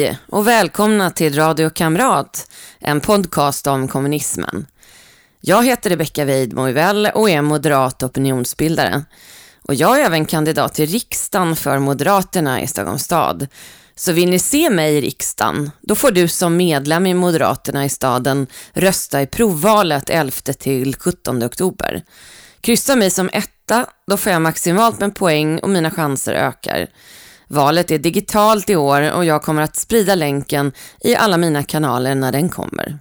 Hej och välkomna till Radio Kamrat, en podcast om kommunismen. Jag heter Rebecka Weidmo och är moderat opinionsbildare. Och jag är även kandidat till riksdagen för Moderaterna i Stockholms stad. Så vill ni se mig i riksdagen, då får du som medlem i Moderaterna i staden rösta i provvalet 11 till 17 oktober. Kryssa mig som etta, då får jag maximalt med poäng och mina chanser ökar. Valet är digitalt i år och jag kommer att sprida länken i alla mina kanaler när den kommer.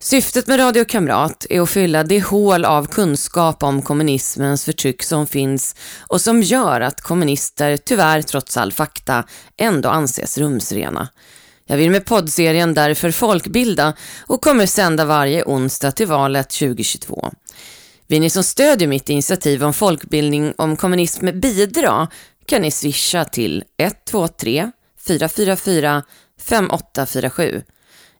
Syftet med Radio Kamrat är att fylla det hål av kunskap om kommunismens förtryck som finns och som gör att kommunister, tyvärr trots all fakta, ändå anses rumsrena. Jag vill med poddserien därför folkbilda och kommer sända varje onsdag till valet 2022. Vill ni som stödjer mitt initiativ om folkbildning om kommunism bidra kan ni swisha till 123 444 5847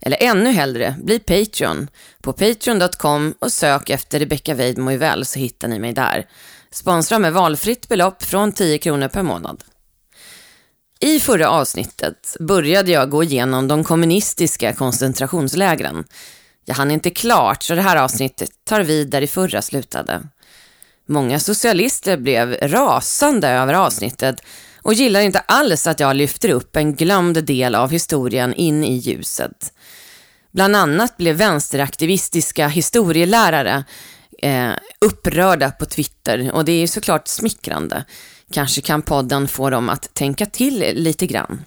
eller ännu hellre, bli Patreon på patreon.com och sök efter Rebecca Weidmo väl så hittar ni mig där. Sponsra med valfritt belopp från 10 kronor per månad. I förra avsnittet började jag gå igenom de kommunistiska koncentrationslägren. Jag hann inte klart så det här avsnittet tar vid där det förra slutade. Många socialister blev rasande över avsnittet och gillar inte alls att jag lyfter upp en glömd del av historien in i ljuset. Bland annat blev vänsteraktivistiska historielärare eh, upprörda på Twitter och det är såklart smickrande. Kanske kan podden få dem att tänka till lite grann.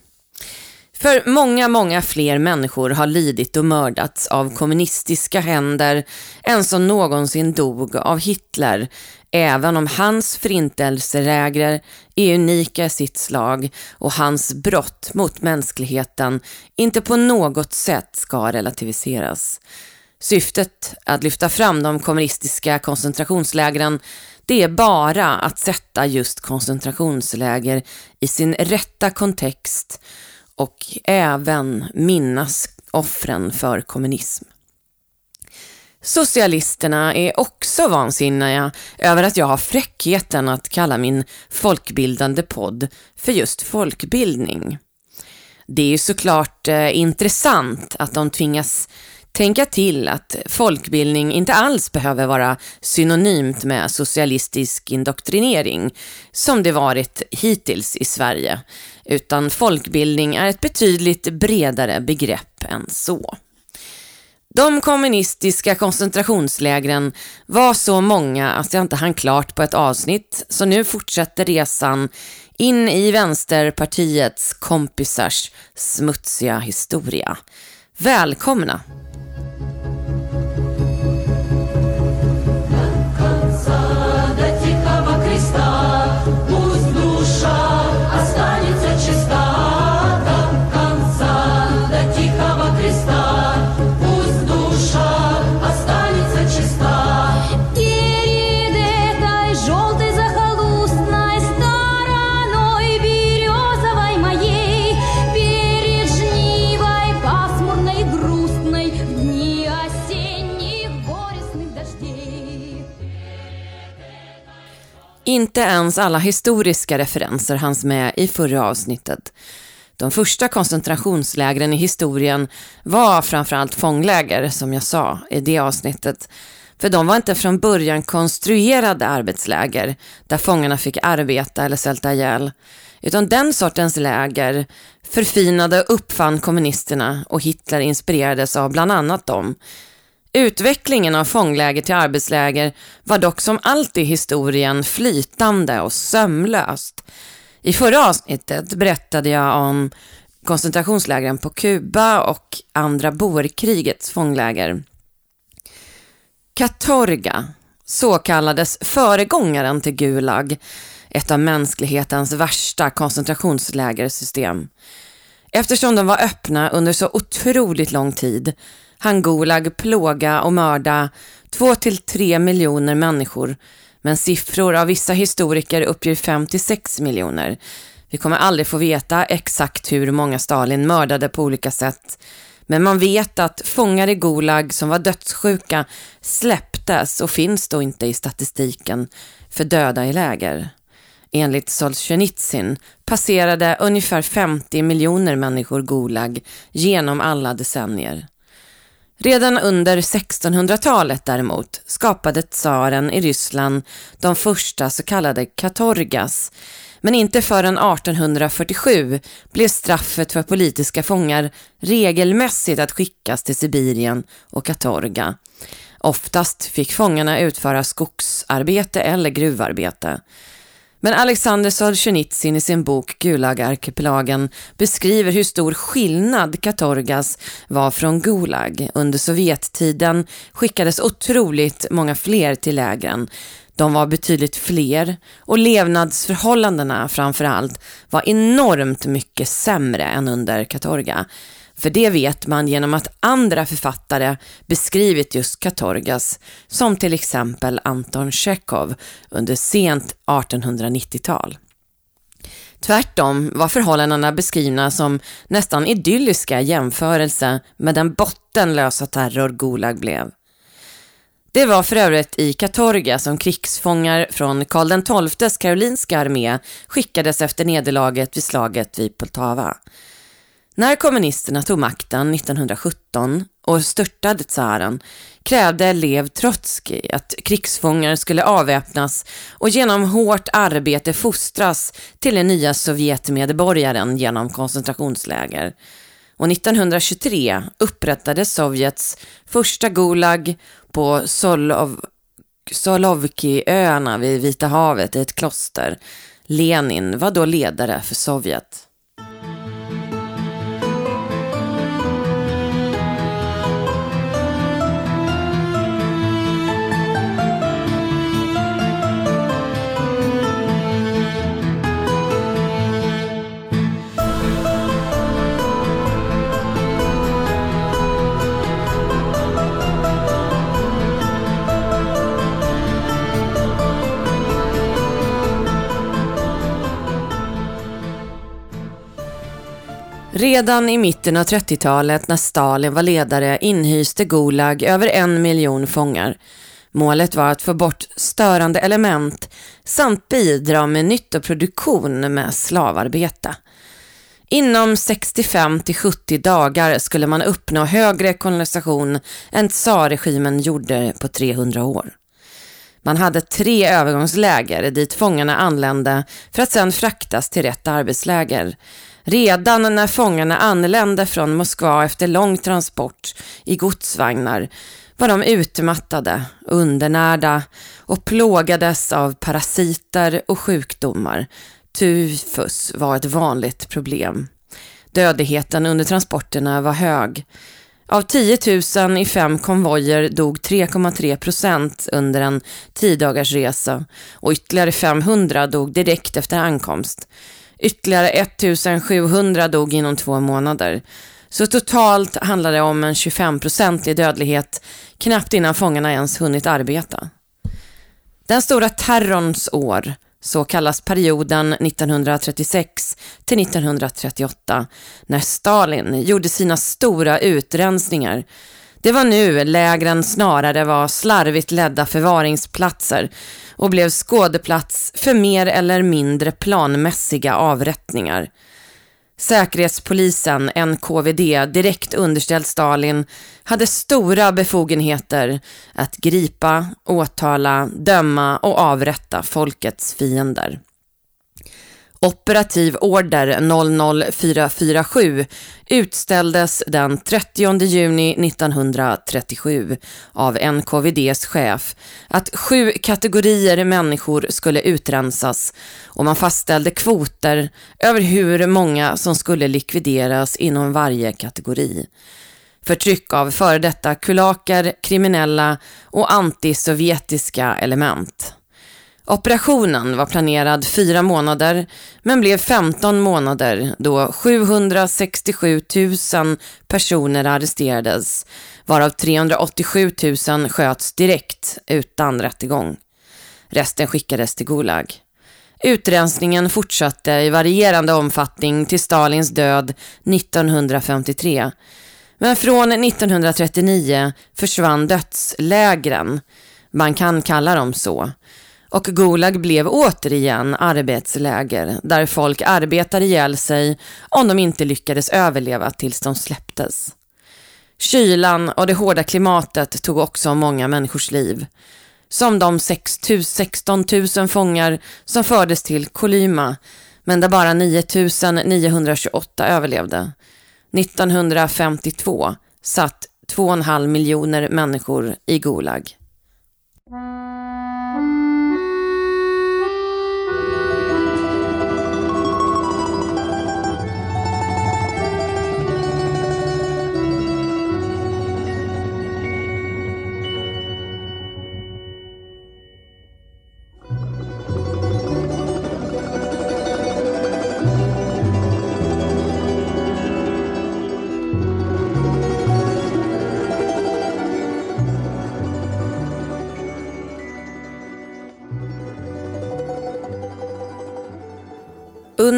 För många, många fler människor har lidit och mördats av kommunistiska händer än som någonsin dog av Hitler, även om hans förintelseläger är unika i sitt slag och hans brott mot mänskligheten inte på något sätt ska relativiseras. Syftet att lyfta fram de kommunistiska koncentrationslägren det är bara att sätta just koncentrationsläger i sin rätta kontext och även minnas offren för kommunism. Socialisterna är också vansinniga över att jag har fräckheten att kalla min folkbildande podd för just folkbildning. Det är ju såklart eh, intressant att de tvingas tänka till att folkbildning inte alls behöver vara synonymt med socialistisk indoktrinering, som det varit hittills i Sverige, utan folkbildning är ett betydligt bredare begrepp än så. De kommunistiska koncentrationslägren var så många att jag inte hann klart på ett avsnitt, så nu fortsätter resan in i Vänsterpartiets kompisars smutsiga historia. Välkomna! Inte ens alla historiska referenser hanns med i förra avsnittet. De första koncentrationslägren i historien var framförallt fångläger, som jag sa i det avsnittet. För de var inte från början konstruerade arbetsläger där fångarna fick arbeta eller svälta ihjäl. Utan den sortens läger förfinade och uppfann kommunisterna och Hitler inspirerades av bland annat dem. Utvecklingen av fångläger till arbetsläger var dock som alltid i historien flytande och sömlöst. I förra avsnittet berättade jag om koncentrationslägren på Kuba och andra boerkrigets fångläger. Katorga, så kallades föregångaren till Gulag, ett av mänsklighetens värsta koncentrationslägersystem. Eftersom de var öppna under så otroligt lång tid han Gulag plåga och mörda två till tre miljoner människor, men siffror av vissa historiker uppger fem till sex miljoner. Vi kommer aldrig få veta exakt hur många Stalin mördade på olika sätt, men man vet att fångar i Gulag som var dödssjuka släpptes och finns då inte i statistiken för döda i läger. Enligt Solzhenitsyn passerade ungefär 50 miljoner människor Gulag genom alla decennier. Redan under 1600-talet däremot skapade tsaren i Ryssland de första så kallade katorgas, men inte förrän 1847 blev straffet för politiska fångar regelmässigt att skickas till Sibirien och Katorga. Oftast fick fångarna utföra skogsarbete eller gruvarbete. Men Alexander Solzhenitsyn i sin bok Gulagarkipelagen beskriver hur stor skillnad Katorgas var från Gulag. Under Sovjettiden skickades otroligt många fler till lägren. De var betydligt fler och levnadsförhållandena framför allt var enormt mycket sämre än under Katorga. För det vet man genom att andra författare beskrivit just Katorgas, som till exempel Anton Tjechov under sent 1890-tal. Tvärtom var förhållandena beskrivna som nästan idylliska jämförelse med den bottenlösa terror Gulag blev. Det var för övrigt i Katorga som krigsfångar från Karl XIIs karolinska armé skickades efter nederlaget vid slaget vid Poltava. När kommunisterna tog makten 1917 och störtade tsaren krävde Lev Trotskij att krigsfångar skulle avväpnas och genom hårt arbete fostras till den nya Sovjetmedborgaren genom koncentrationsläger. Och 1923 upprättade Sovjets första Gulag på Solov Solovkiöarna vid Vita havet i ett kloster. Lenin var då ledare för Sovjet. Redan i mitten av 30-talet när Stalin var ledare inhyste Gulag över en miljon fångar. Målet var att få bort störande element samt bidra med nyttoproduktion med slavarbete. Inom 65 till 70 dagar skulle man uppnå högre kolonisation än tsarregimen gjorde på 300 år. Man hade tre övergångsläger dit fångarna anlände för att sedan fraktas till rätt arbetsläger. Redan när fångarna anlände från Moskva efter lång transport i godsvagnar var de utmattade, undernärda och plågades av parasiter och sjukdomar. Tyfus var ett vanligt problem. Dödligheten under transporterna var hög. Av 10 000 i fem konvojer dog 3,3 procent under en tiodagarsresa och ytterligare 500 dog direkt efter ankomst. Ytterligare 1 700 dog inom två månader. Så totalt handlar det om en 25-procentig dödlighet knappt innan fångarna ens hunnit arbeta. Den stora terrorns år, så kallas perioden 1936 till 1938, när Stalin gjorde sina stora utrensningar. Det var nu lägren snarare var slarvigt ledda förvaringsplatser och blev skådeplats för mer eller mindre planmässiga avrättningar. Säkerhetspolisen, NKVD, direkt underställd Stalin, hade stora befogenheter att gripa, åtala, döma och avrätta folkets fiender. Operativ order 00447 utställdes den 30 juni 1937 av NKVDs chef att sju kategorier människor skulle utrensas och man fastställde kvoter över hur många som skulle likvideras inom varje kategori. Förtryck av före detta kulaker, kriminella och antisovjetiska element. Operationen var planerad fyra månader men blev 15 månader då 767 000 personer arresterades varav 387 000 sköts direkt utan rättegång. Resten skickades till Gulag. Utrensningen fortsatte i varierande omfattning till Stalins död 1953. Men från 1939 försvann dödslägren. Man kan kalla dem så och Gulag blev återigen arbetsläger där folk arbetade ihjäl sig om de inte lyckades överleva tills de släpptes. Kylan och det hårda klimatet tog också många människors liv. Som de 6 000, 16 000 fångar som fördes till Kolyma men där bara 9 928 överlevde. 1952 satt 2,5 miljoner människor i Gulag.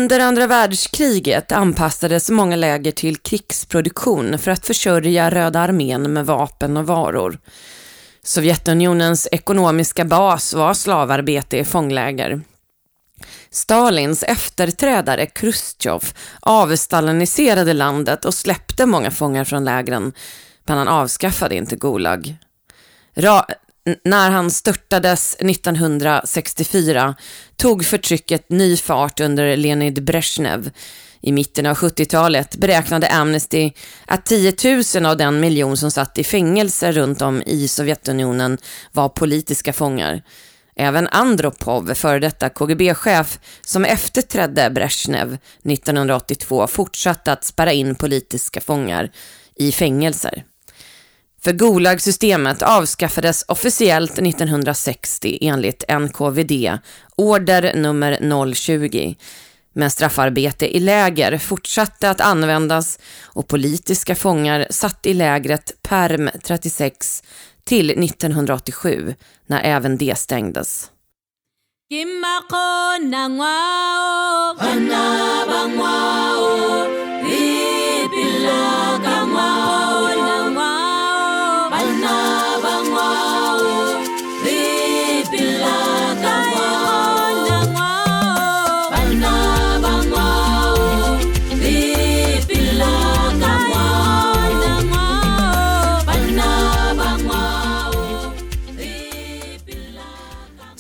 Under andra världskriget anpassades många läger till krigsproduktion för att försörja Röda armén med vapen och varor. Sovjetunionens ekonomiska bas var slavarbete i fångläger. Stalins efterträdare Khrushchev avstaliniserade landet och släppte många fångar från lägren, men han avskaffade inte Gulag. Ra när han störtades 1964 tog förtrycket ny fart under Leonid Brezhnev. I mitten av 70-talet beräknade Amnesty att 10 000 av den miljon som satt i fängelse runt om i Sovjetunionen var politiska fångar. Även Andropov, före detta KGB-chef, som efterträdde Brezhnev 1982 fortsatte att spärra in politiska fångar i fängelser. För Gulag-systemet avskaffades officiellt 1960 enligt NKVD, order nummer 020. Men straffarbete i läger fortsatte att användas och politiska fångar satt i lägret Perm 36 till 1987 när även det stängdes.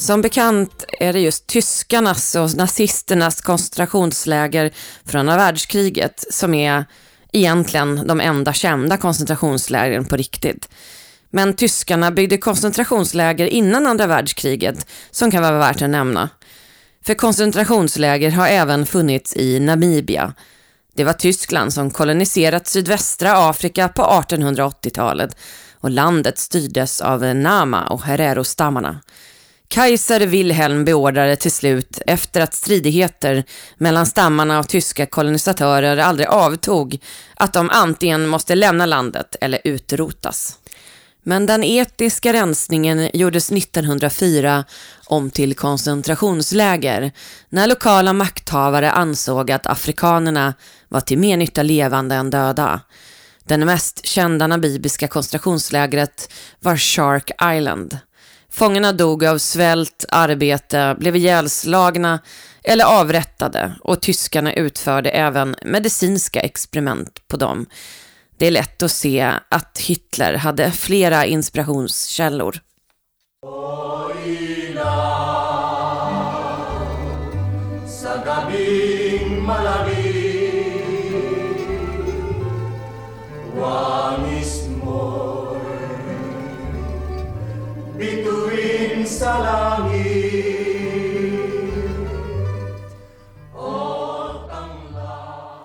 Som bekant är det just tyskarnas och nazisternas koncentrationsläger från andra världskriget som är egentligen de enda kända koncentrationslägren på riktigt. Men tyskarna byggde koncentrationsläger innan andra världskriget som kan vara värt att nämna. För koncentrationsläger har även funnits i Namibia. Det var Tyskland som koloniserat sydvästra Afrika på 1880-talet och landet styrdes av Nama och Herero-stammarna. Kaiser Wilhelm beordrade till slut, efter att stridigheter mellan stammarna och tyska kolonisatörer aldrig avtog, att de antingen måste lämna landet eller utrotas. Men den etiska rensningen gjordes 1904 om till koncentrationsläger när lokala makthavare ansåg att afrikanerna var till mer nytta levande än döda. Den mest kända namibiska koncentrationslägret var Shark Island. Fångarna dog av svält, arbete, blev ihjälslagna eller avrättade och tyskarna utförde även medicinska experiment på dem. Det är lätt att se att Hitler hade flera inspirationskällor.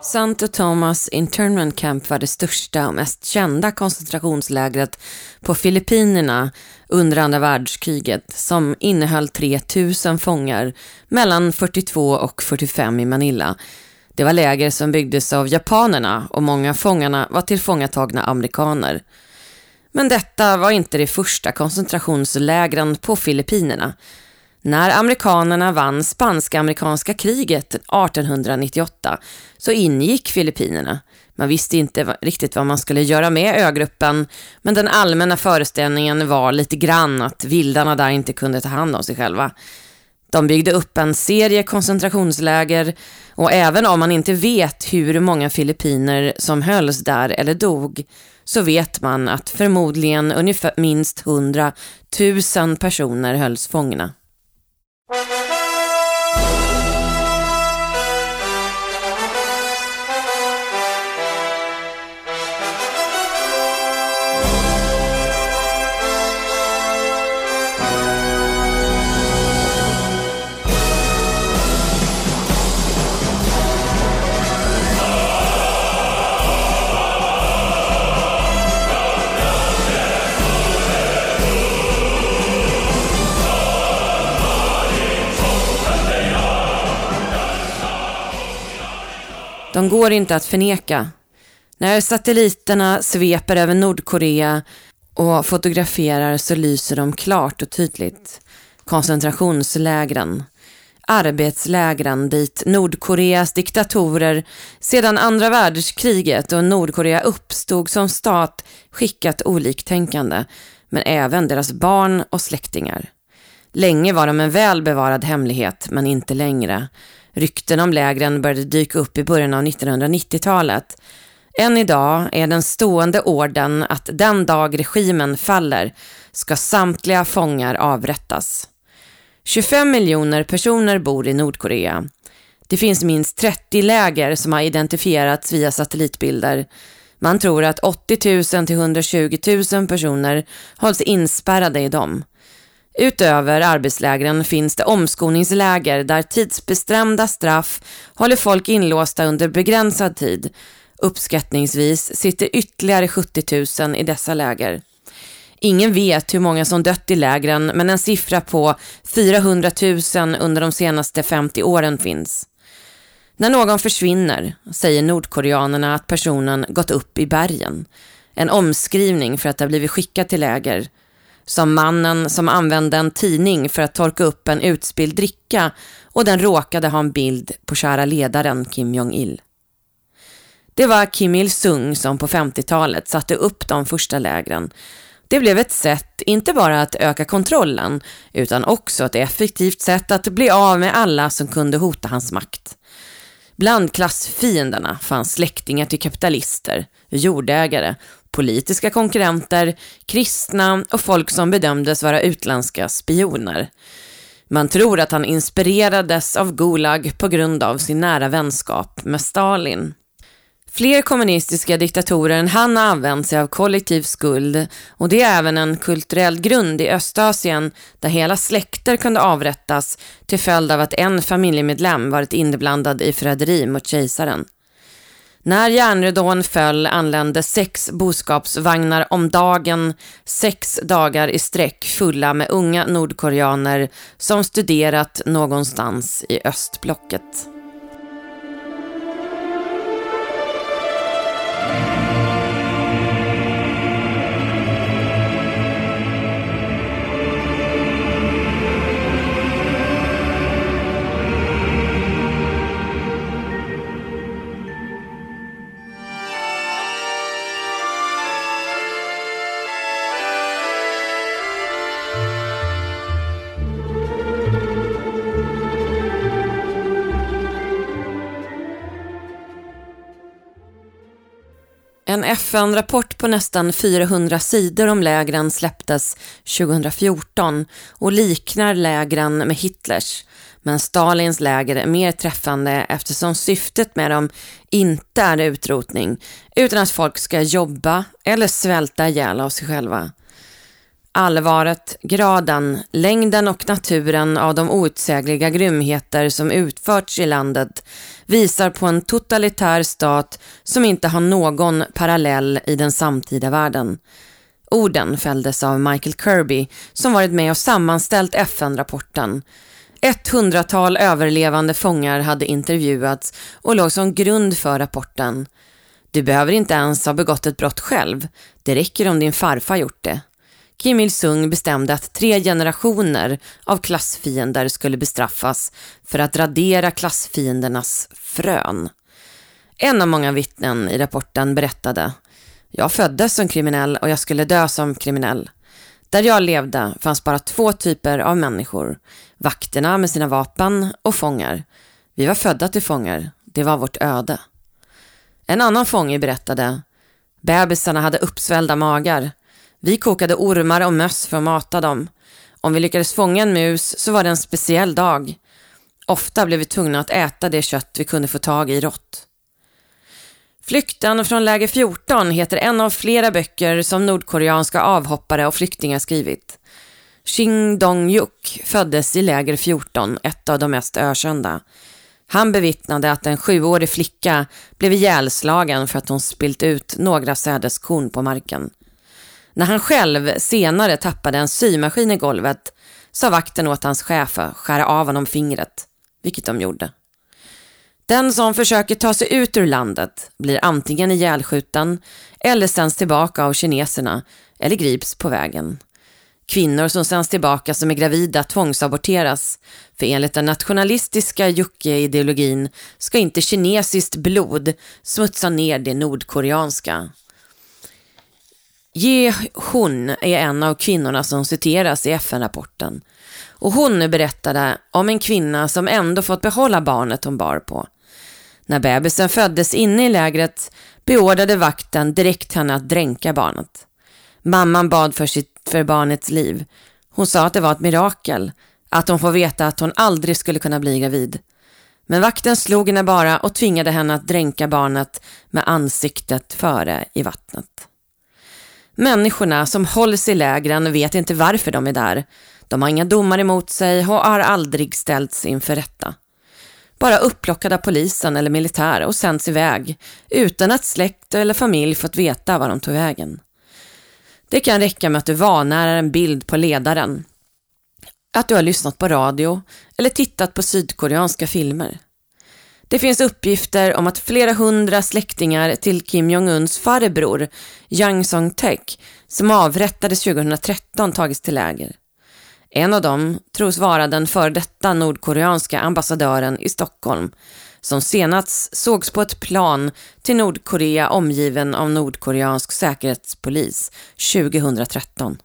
Santo Thomas Internment Camp var det största och mest kända koncentrationslägret på Filippinerna under andra världskriget som innehöll 3000 fångar mellan 42 och 45 i Manila. Det var läger som byggdes av japanerna och många av fångarna var tillfångatagna amerikaner. Men detta var inte det första koncentrationslägren på Filippinerna. När amerikanerna vann spanska-amerikanska kriget 1898 så ingick Filippinerna. Man visste inte riktigt vad man skulle göra med ögruppen, men den allmänna föreställningen var lite grann att vildarna där inte kunde ta hand om sig själva. De byggde upp en serie koncentrationsläger och även om man inte vet hur många filippiner som hölls där eller dog så vet man att förmodligen ungefär minst 100 000 personer hölls fångna. De går inte att förneka. När satelliterna sveper över Nordkorea och fotograferar så lyser de klart och tydligt. Koncentrationslägren. Arbetslägren dit Nordkoreas diktatorer sedan andra världskriget och Nordkorea uppstod som stat skickat oliktänkande, men även deras barn och släktingar. Länge var de en väl bevarad hemlighet, men inte längre. Rykten om lägren började dyka upp i början av 1990-talet. Än idag är den stående orden att den dag regimen faller ska samtliga fångar avrättas. 25 miljoner personer bor i Nordkorea. Det finns minst 30 läger som har identifierats via satellitbilder. Man tror att 80 000 till 120 000 personer hålls inspärrade i dem. Utöver arbetslägren finns det omskolningsläger där tidsbestämda straff håller folk inlåsta under begränsad tid. Uppskattningsvis sitter ytterligare 70 000 i dessa läger. Ingen vet hur många som dött i lägren men en siffra på 400 000 under de senaste 50 åren finns. När någon försvinner säger nordkoreanerna att personen gått upp i bergen. En omskrivning för att ha blivit skickad till läger som mannen som använde en tidning för att torka upp en utspilld dricka och den råkade ha en bild på kära ledaren Kim Jong-Il. Det var Kim Il-Sung som på 50-talet satte upp de första lägren. Det blev ett sätt inte bara att öka kontrollen utan också ett effektivt sätt att bli av med alla som kunde hota hans makt. Bland klassfienderna fanns släktingar till kapitalister, jordägare, politiska konkurrenter, kristna och folk som bedömdes vara utländska spioner. Man tror att han inspirerades av Gulag på grund av sin nära vänskap med Stalin. Fler kommunistiska diktatorer än han har använt sig av kollektiv skuld och det är även en kulturell grund i Östasien där hela släkter kunde avrättas till följd av att en familjemedlem varit inblandad i förräderi mot kejsaren. När järnridån föll anlände sex boskapsvagnar om dagen, sex dagar i sträck fulla med unga nordkoreaner som studerat någonstans i östblocket. En FN-rapport på nästan 400 sidor om lägren släpptes 2014 och liknar lägren med Hitlers. Men Stalins läger är mer träffande eftersom syftet med dem inte är utrotning utan att folk ska jobba eller svälta ihjäl av sig själva. Allvaret, graden, längden och naturen av de outsägliga grymheter som utförts i landet visar på en totalitär stat som inte har någon parallell i den samtida världen. Orden fälldes av Michael Kirby som varit med och sammanställt FN-rapporten. Ett hundratal överlevande fångar hade intervjuats och låg som grund för rapporten. Du behöver inte ens ha begått ett brott själv. Det räcker om din farfar gjort det. Kim Il-Sung bestämde att tre generationer av klassfiender skulle bestraffas för att radera klassfiendernas frön. En av många vittnen i rapporten berättade Jag föddes som kriminell och jag skulle dö som kriminell. Där jag levde fanns bara två typer av människor. Vakterna med sina vapen och fångar. Vi var födda till fångar. Det var vårt öde. En annan fånge berättade Bebisarna hade uppsvällda magar. Vi kokade ormar och möss för att mata dem. Om vi lyckades fånga en mus så var det en speciell dag. Ofta blev vi tvungna att äta det kött vi kunde få tag i rått. Flykten från läger 14 heter en av flera böcker som nordkoreanska avhoppare och flyktingar skrivit. Shin Dong-juk föddes i läger 14, ett av de mest ökända. Han bevittnade att en sjuårig flicka blev ihjälslagen för att hon spilt ut några sädeskorn på marken. När han själv senare tappade en symaskin i golvet sa vakten åt hans chef att skära av honom fingret, vilket de gjorde. Den som försöker ta sig ut ur landet blir antingen ihjälskjuten eller sänds tillbaka av kineserna eller grips på vägen. Kvinnor som sänds tillbaka som är gravida tvångsaborteras för enligt den nationalistiska Jukke-ideologin ska inte kinesiskt blod smutsa ner det nordkoreanska. Ye Hun är en av kvinnorna som citeras i FN-rapporten och hon berättade om en kvinna som ändå fått behålla barnet hon bar på. När bebisen föddes inne i lägret beordrade vakten direkt henne att dränka barnet. Mamman bad för, sitt, för barnets liv. Hon sa att det var ett mirakel, att hon får veta att hon aldrig skulle kunna bli gravid. Men vakten slog henne bara och tvingade henne att dränka barnet med ansiktet före i vattnet. Människorna som hålls i lägren vet inte varför de är där. De har inga domar emot sig och har aldrig ställts inför rätta. Bara upplockade av polisen eller militär och sänds iväg utan att släkt eller familj fått veta var de tog vägen. Det kan räcka med att du vanärar en bild på ledaren, att du har lyssnat på radio eller tittat på sydkoreanska filmer. Det finns uppgifter om att flera hundra släktingar till Kim Jong-Uns farbror, Yang Song-Tek, som avrättades 2013 tagits till läger. En av dem tros vara den före detta nordkoreanska ambassadören i Stockholm som senast sågs på ett plan till Nordkorea omgiven av nordkoreansk säkerhetspolis 2013.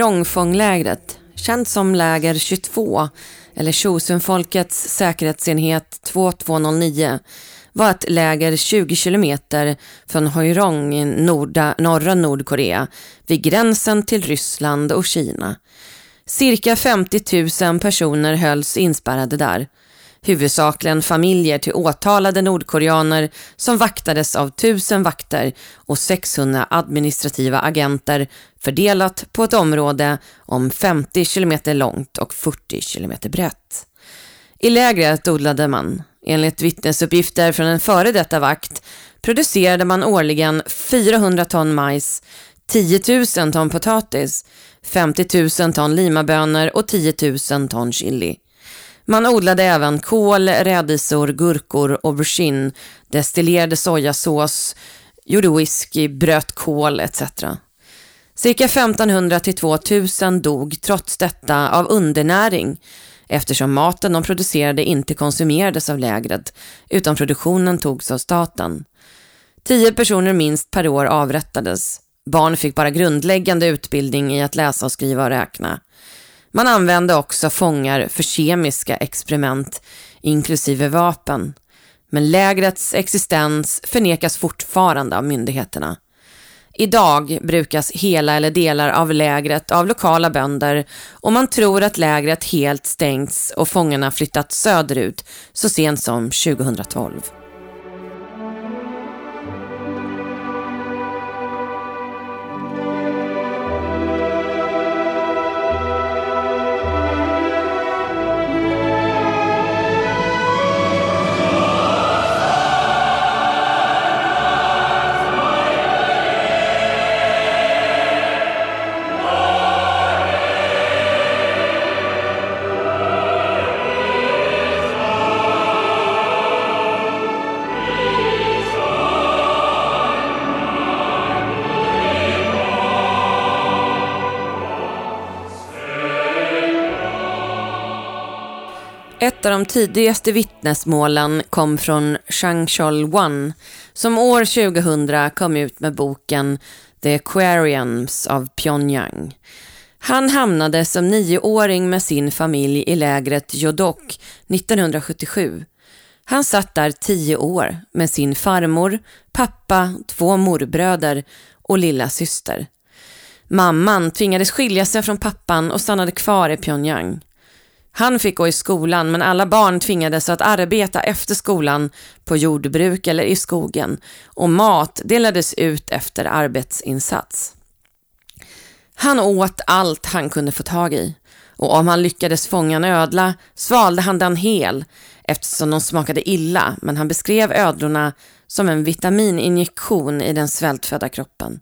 Hojrongfånglägret, känt som läger 22 eller Chosunfolkets säkerhetsenhet 2209, var ett läger 20 kilometer från Hoirong i norda, norra Nordkorea vid gränsen till Ryssland och Kina. Cirka 50 000 personer hölls inspärrade där huvudsakligen familjer till åtalade nordkoreaner som vaktades av tusen vakter och 600 administrativa agenter fördelat på ett område om 50 kilometer långt och 40 kilometer brett. I lägret odlade man, enligt vittnesuppgifter från en före detta vakt, producerade man årligen 400 ton majs, 10 000 ton potatis, 50 000 ton limabönor och 10 000 ton chili. Man odlade även kål, rädisor, gurkor, aubergine, destillerade sojasås, gjorde whisky, bröt kål etc. Cirka 1500 till 2000 dog trots detta av undernäring eftersom maten de producerade inte konsumerades av lägret utan produktionen togs av staten. Tio personer minst per år avrättades. Barn fick bara grundläggande utbildning i att läsa och skriva och räkna. Man använde också fångar för kemiska experiment, inklusive vapen. Men lägrets existens förnekas fortfarande av myndigheterna. Idag brukas hela eller delar av lägret av lokala bönder och man tror att lägret helt stängts och fångarna flyttat söderut så sent som 2012. Ett av de tidigaste vittnesmålen kom från Zhang Chol-Wan som år 2000 kom ut med boken The Aquariums av Pyongyang. Han hamnade som nioåring med sin familj i lägret Jodok 1977. Han satt där tio år med sin farmor, pappa, två morbröder och lilla syster. Mamman tvingades skilja sig från pappan och stannade kvar i Pyongyang. Han fick gå i skolan men alla barn tvingades att arbeta efter skolan på jordbruk eller i skogen och mat delades ut efter arbetsinsats. Han åt allt han kunde få tag i och om han lyckades fånga en ödla svalde han den hel eftersom de smakade illa men han beskrev ödlorna som en vitamininjektion i den svältfödda kroppen.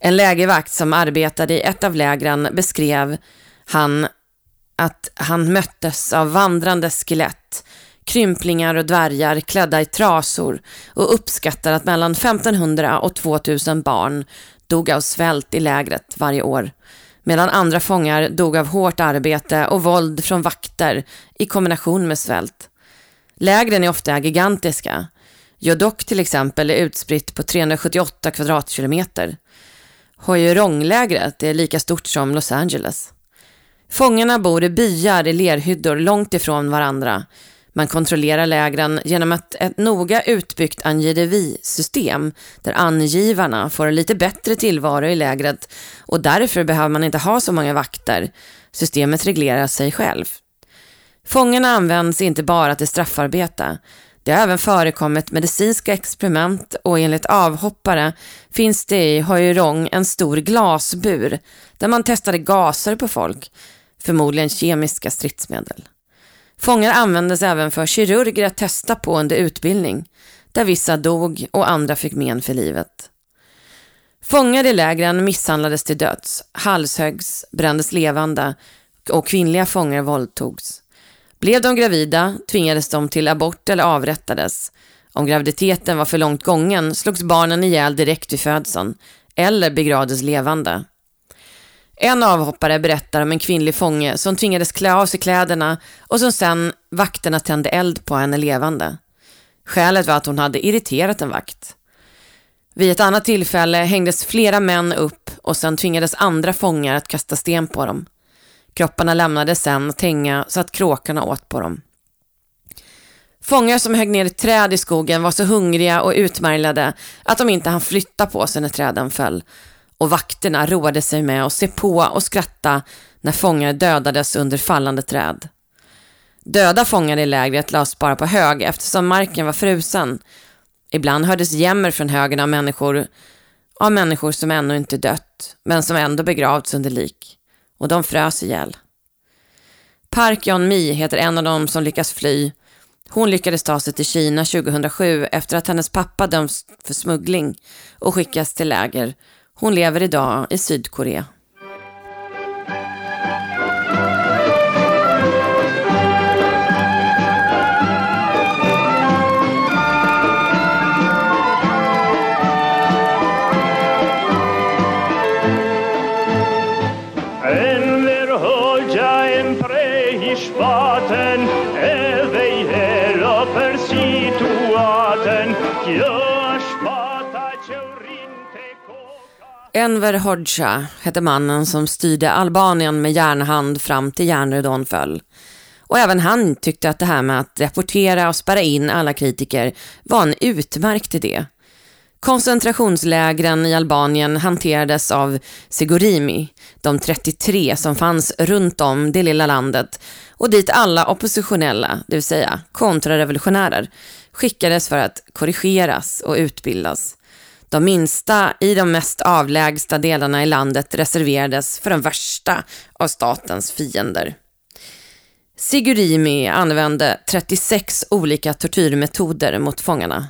En lägervakt som arbetade i ett av lägren beskrev han att han möttes av vandrande skelett, krymplingar och dvärgar klädda i trasor och uppskattar att mellan 1500 och 2000 barn dog av svält i lägret varje år, medan andra fångar dog av hårt arbete och våld från vakter i kombination med svält. Lägren är ofta gigantiska. Jodok till exempel är utspritt på 378 kvadratkilometer. Hojeronglägret är lika stort som Los Angeles. Fångarna bor i byar i lerhyddor långt ifrån varandra. Man kontrollerar lägren genom ett, ett noga utbyggt angiverisystem där angivarna får en lite bättre tillvaro i lägret och därför behöver man inte ha så många vakter. Systemet reglerar sig själv. Fångarna används inte bara till straffarbete. Det har även förekommit medicinska experiment och enligt avhoppare finns det i Hoirong en stor glasbur där man testade gaser på folk förmodligen kemiska stridsmedel. Fångar användes även för kirurger att testa på under utbildning, där vissa dog och andra fick men för livet. Fångar i lägren misshandlades till döds, halshöggs, brändes levande och kvinnliga fångar våldtogs. Blev de gravida tvingades de till abort eller avrättades. Om graviditeten var för långt gången slogs barnen ihjäl direkt vid födseln eller begravdes levande. En avhoppare berättar om en kvinnlig fånge som tvingades klä av sig kläderna och som sen vakterna tände eld på henne levande. Skälet var att hon hade irriterat en vakt. Vid ett annat tillfälle hängdes flera män upp och sen tvingades andra fångar att kasta sten på dem. Kropparna lämnades sen att hänga så att kråkorna åt på dem. Fångar som högg ner ett träd i skogen var så hungriga och utmärglade att de inte hann flytta på sig när träden föll och vakterna roade sig med att se på och skratta när fångar dödades under fallande träd. Döda fångar i lägret lades bara på hög eftersom marken var frusen. Ibland hördes jämmer från högen av människor, av människor som ännu inte dött, men som ändå begravts under lik. Och de frös ihjäl. Park Yon-mi heter en av dem som lyckas fly. Hon lyckades ta sig till Kina 2007 efter att hennes pappa dömts för smuggling och skickas till läger hon lever idag i Sydkorea. Enver Hoxha hette mannen som styrde Albanien med järnhand fram till järnridån föll. Och även han tyckte att det här med att rapportera och spärra in alla kritiker var en utmärkt idé. Koncentrationslägren i Albanien hanterades av Sigurimi, de 33 som fanns runt om det lilla landet och dit alla oppositionella, det vill säga kontrarevolutionärer, skickades för att korrigeras och utbildas. De minsta i de mest avlägsta delarna i landet reserverades för de värsta av statens fiender. Sigurimi använde 36 olika tortyrmetoder mot fångarna.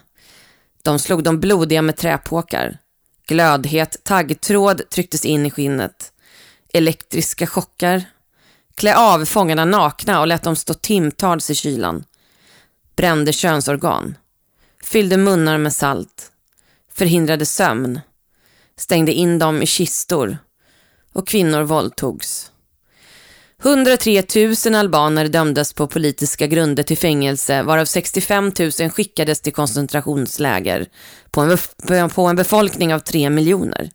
De slog dem blodiga med träpåkar. Glödhet taggtråd trycktes in i skinnet. Elektriska chockar. Klä av fångarna nakna och lät dem stå timtals i kylan. Brände könsorgan. Fyllde munnar med salt. Förhindrade sömn. Stängde in dem i kistor. Och kvinnor våldtogs. 103 000 albaner dömdes på politiska grunder till fängelse varav 65 000 skickades till koncentrationsläger på en, på en befolkning av 3 miljoner.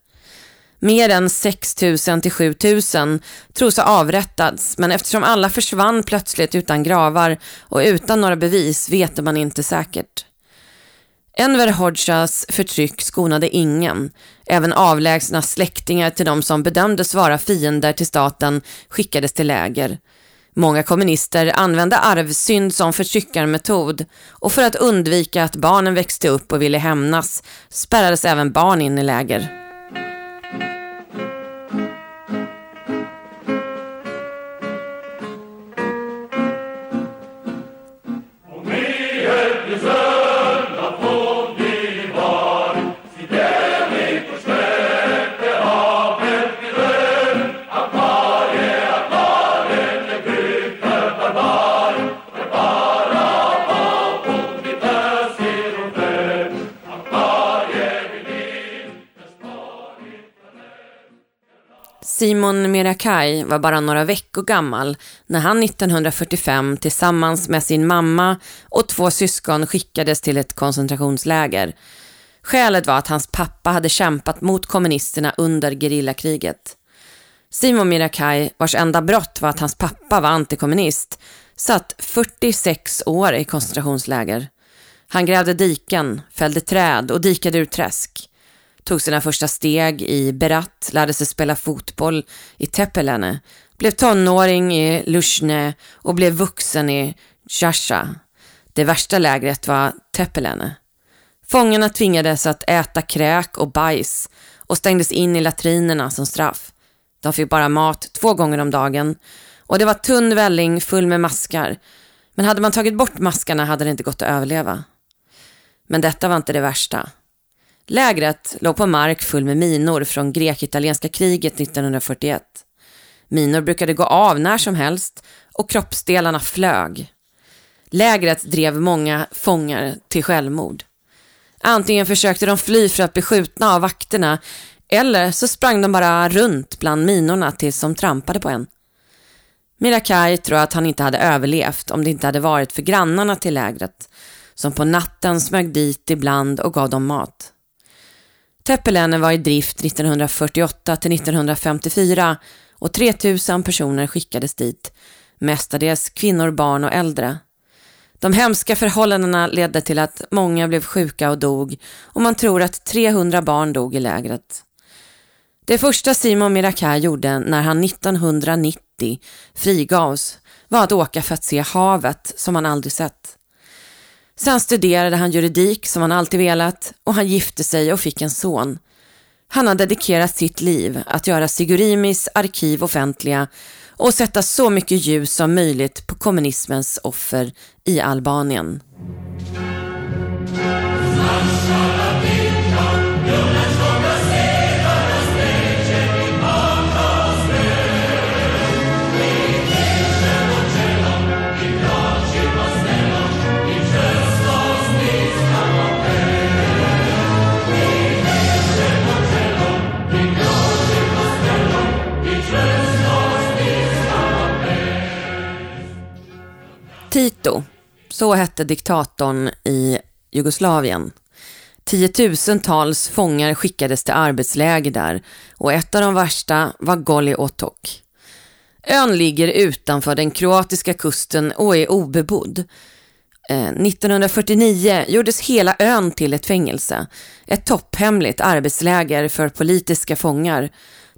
Mer än 6 000 till 7 000 tros ha avrättats men eftersom alla försvann plötsligt utan gravar och utan några bevis vet man inte säkert. Enver Hodjas förtryck skonade ingen. Även avlägsna släktingar till de som bedömdes vara fiender till staten skickades till läger. Många kommunister använde arvsynd som förtryckarmetod och för att undvika att barnen växte upp och ville hämnas spärrades även barn in i läger. Simon Mirakai var bara några veckor gammal när han 1945 tillsammans med sin mamma och två syskon skickades till ett koncentrationsläger. Skälet var att hans pappa hade kämpat mot kommunisterna under gerillakriget. Simon Mirakai, vars enda brott var att hans pappa var antikommunist, satt 46 år i koncentrationsläger. Han grävde diken, fällde träd och dikade ur träsk tog sina första steg i Berat, lärde sig spela fotboll i Tepelene, blev tonåring i Lushne och blev vuxen i Shasha. Det värsta lägret var Tepelene. Fångarna tvingades att äta kräk och bajs och stängdes in i latrinerna som straff. De fick bara mat två gånger om dagen och det var tunn välling full med maskar. Men hade man tagit bort maskarna hade det inte gått att överleva. Men detta var inte det värsta. Lägret låg på mark full med minor från grek-italienska kriget 1941. Minor brukade gå av när som helst och kroppsdelarna flög. Lägret drev många fångar till självmord. Antingen försökte de fly för att bli skjutna av vakterna eller så sprang de bara runt bland minorna tills de trampade på en. Mirakai tror att han inte hade överlevt om det inte hade varit för grannarna till lägret som på natten smög dit ibland och gav dem mat. Töppelänne var i drift 1948 till 1954 och 3000 personer skickades dit, mestadels kvinnor, barn och äldre. De hemska förhållandena ledde till att många blev sjuka och dog och man tror att 300 barn dog i lägret. Det första Simon Mirakai gjorde när han 1990 frigavs var att åka för att se havet som han aldrig sett. Sen studerade han juridik som han alltid velat och han gifte sig och fick en son. Han har dedikerat sitt liv att göra Sigurimis arkiv offentliga och sätta så mycket ljus som möjligt på kommunismens offer i Albanien. Tito, så hette diktatorn i Jugoslavien. Tiotusentals fångar skickades till arbetsläger där och ett av de värsta var Goli Otok. Ön ligger utanför den kroatiska kusten och är obebodd. Eh, 1949 gjordes hela ön till ett fängelse, ett topphemligt arbetsläger för politiska fångar.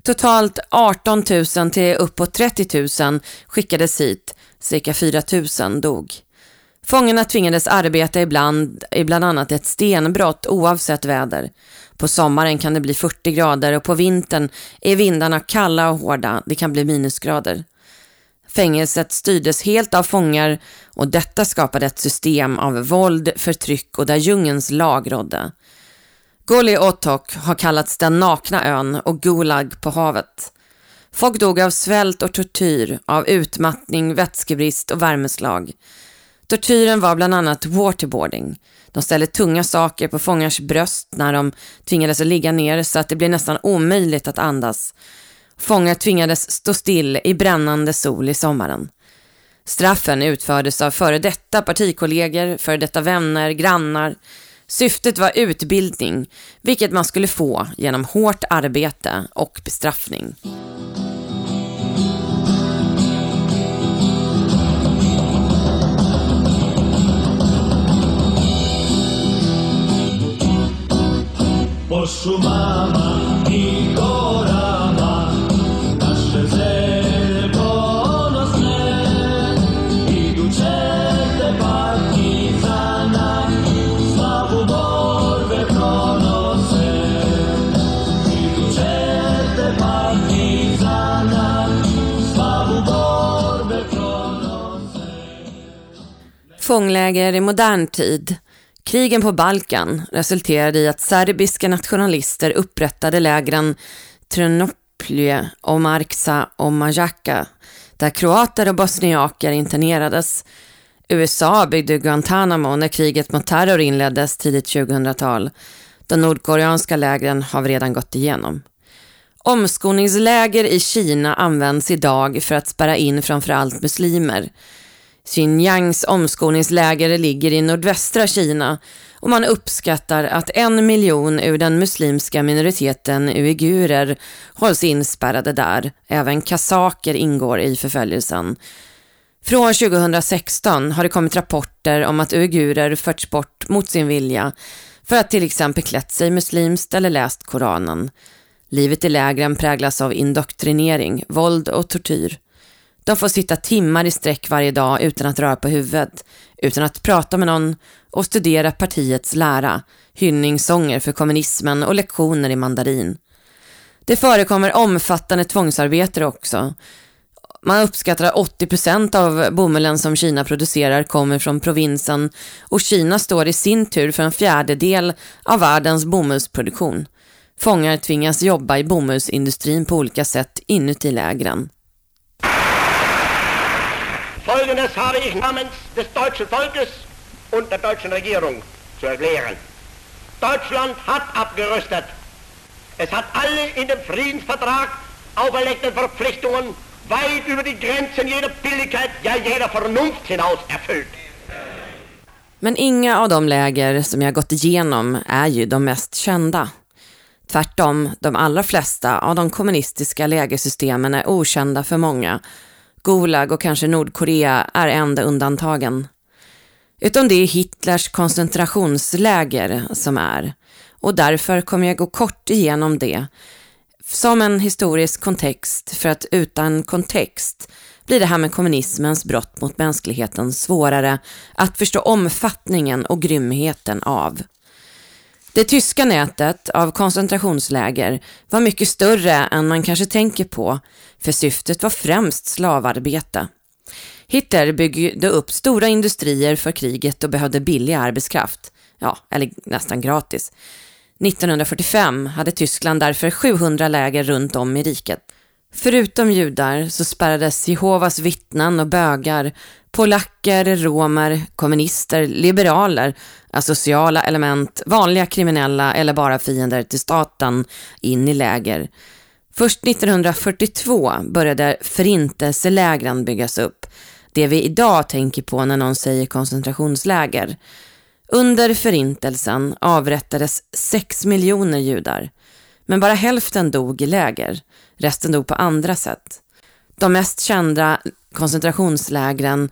Totalt 18 000 till uppåt 30 000 skickades hit, cirka 4 000 dog. Fångarna tvingades arbeta ibland i bland annat ett stenbrott oavsett väder. På sommaren kan det bli 40 grader och på vintern är vindarna kalla och hårda, det kan bli minusgrader. Fängelset styrdes helt av fångar och detta skapade ett system av våld, förtryck och där djungens lag rådde. Goli Otok har kallats den nakna ön och Gulag på havet. Folk dog av svält och tortyr, av utmattning, vätskebrist och värmeslag. Tortyren var bland annat waterboarding. De ställde tunga saker på fångars bröst när de tvingades att ligga ner så att det blev nästan omöjligt att andas. Fångar tvingades stå still i brännande sol i sommaren. Straffen utfördes av före detta partikollegor, före detta vänner, grannar. Syftet var utbildning, vilket man skulle få genom hårt arbete och bestraffning. Poszło mama i Fångläger i modern tid. Krigen på Balkan resulterade i att serbiska nationalister upprättade lägren Trnoplje, Omarksa och Majaka där kroater och bosniaker internerades. USA byggde Guantanamo när kriget mot terror inleddes tidigt 2000-tal. De nordkoreanska lägren har vi redan gått igenom. Omskolningsläger i Kina används idag för att spärra in framförallt muslimer. Xinjiangs omskolningsläger ligger i nordvästra Kina och man uppskattar att en miljon ur den muslimska minoriteten uigurer hålls inspärrade där. Även kasaker ingår i förföljelsen. Från 2016 har det kommit rapporter om att uigurer förts bort mot sin vilja för att till exempel klätt sig muslimskt eller läst Koranen. Livet i lägren präglas av indoktrinering, våld och tortyr. De får sitta timmar i sträck varje dag utan att röra på huvudet, utan att prata med någon och studera partiets lära, hyllningssånger för kommunismen och lektioner i mandarin. Det förekommer omfattande tvångsarbete också. Man uppskattar att 80% av bomullen som Kina producerar kommer från provinsen och Kina står i sin tur för en fjärdedel av världens bomullsproduktion. Fångar tvingas jobba i bomullsindustrin på olika sätt inuti lägren. Folgendes habe ich namens des deutschen Volkes und der deutschen Regierung zu erklären. Deutschland hat abgerüstet. Es hat alle in dem Friedensvertrag auferlegten Verpflichtungen weit über die Grenzen jeder Billigkeit, ja jeder Vernunft hinaus erfüllt. Men inga av de läger som jag gått igenom är ju de mest kända. Tvärtom, de allra flesta av de kommunistiska lägersystemen är okända för många Gulag och kanske Nordkorea är enda undantagen. Utan det är Hitlers koncentrationsläger som är. Och därför kommer jag gå kort igenom det. Som en historisk kontext, för att utan kontext blir det här med kommunismens brott mot mänskligheten svårare att förstå omfattningen och grymheten av. Det tyska nätet av koncentrationsläger var mycket större än man kanske tänker på, för syftet var främst slavarbete. Hitler byggde upp stora industrier för kriget och behövde billig arbetskraft. Ja, eller nästan gratis. 1945 hade Tyskland därför 700 läger runt om i riket. Förutom judar så spärrades Jehovas vittnen och bögar, polacker, romer, kommunister, liberaler, asociala element, vanliga kriminella eller bara fiender till staten in i läger. Först 1942 började förintelselägren byggas upp. Det vi idag tänker på när någon säger koncentrationsläger. Under förintelsen avrättades 6 miljoner judar. Men bara hälften dog i läger. Resten dog på andra sätt. De mest kända koncentrationslägren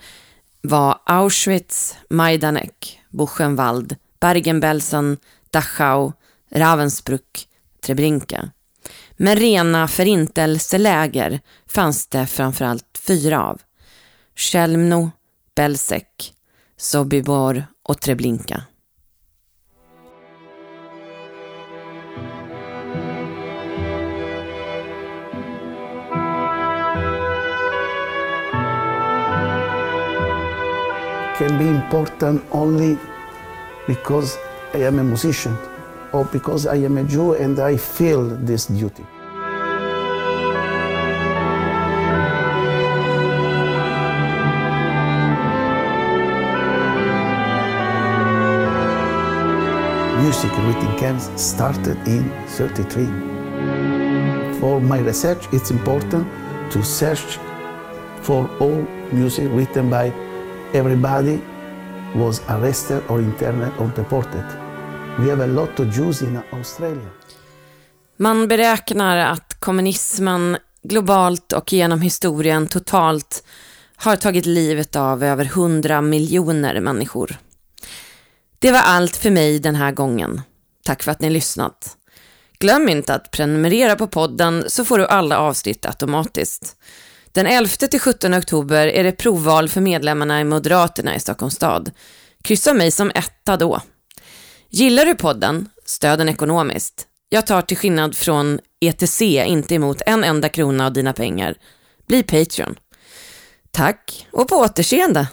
var Auschwitz, Majdanek, Buchenwald, Bergen-Belsen, Dachau, Ravensbrück, Treblinka. Men rena förintelseläger fanns det framförallt fyra av. Chelmno, Belzec, Sobibor och Treblinka. can be important only because I am a musician or because I am a Jew and I feel this duty. Music written camps started in 33. For my research, it's important to search for all music written by everybody was arrested or interned or deported. We have a lot of Jews in Australia. Man beräknar att kommunismen globalt och genom historien totalt har tagit livet av över 100 miljoner människor. Det var allt för mig den här gången. Tack för att ni lyssnat. Glöm inte att prenumerera på podden så får du alla avsnitt automatiskt. Den 11-17 oktober är det provval för medlemmarna i Moderaterna i Stockholms stad. Kryssa mig som etta då. Gillar du podden? Stöd den ekonomiskt. Jag tar till skillnad från ETC inte emot en enda krona av dina pengar. Bli Patreon. Tack och på återseende!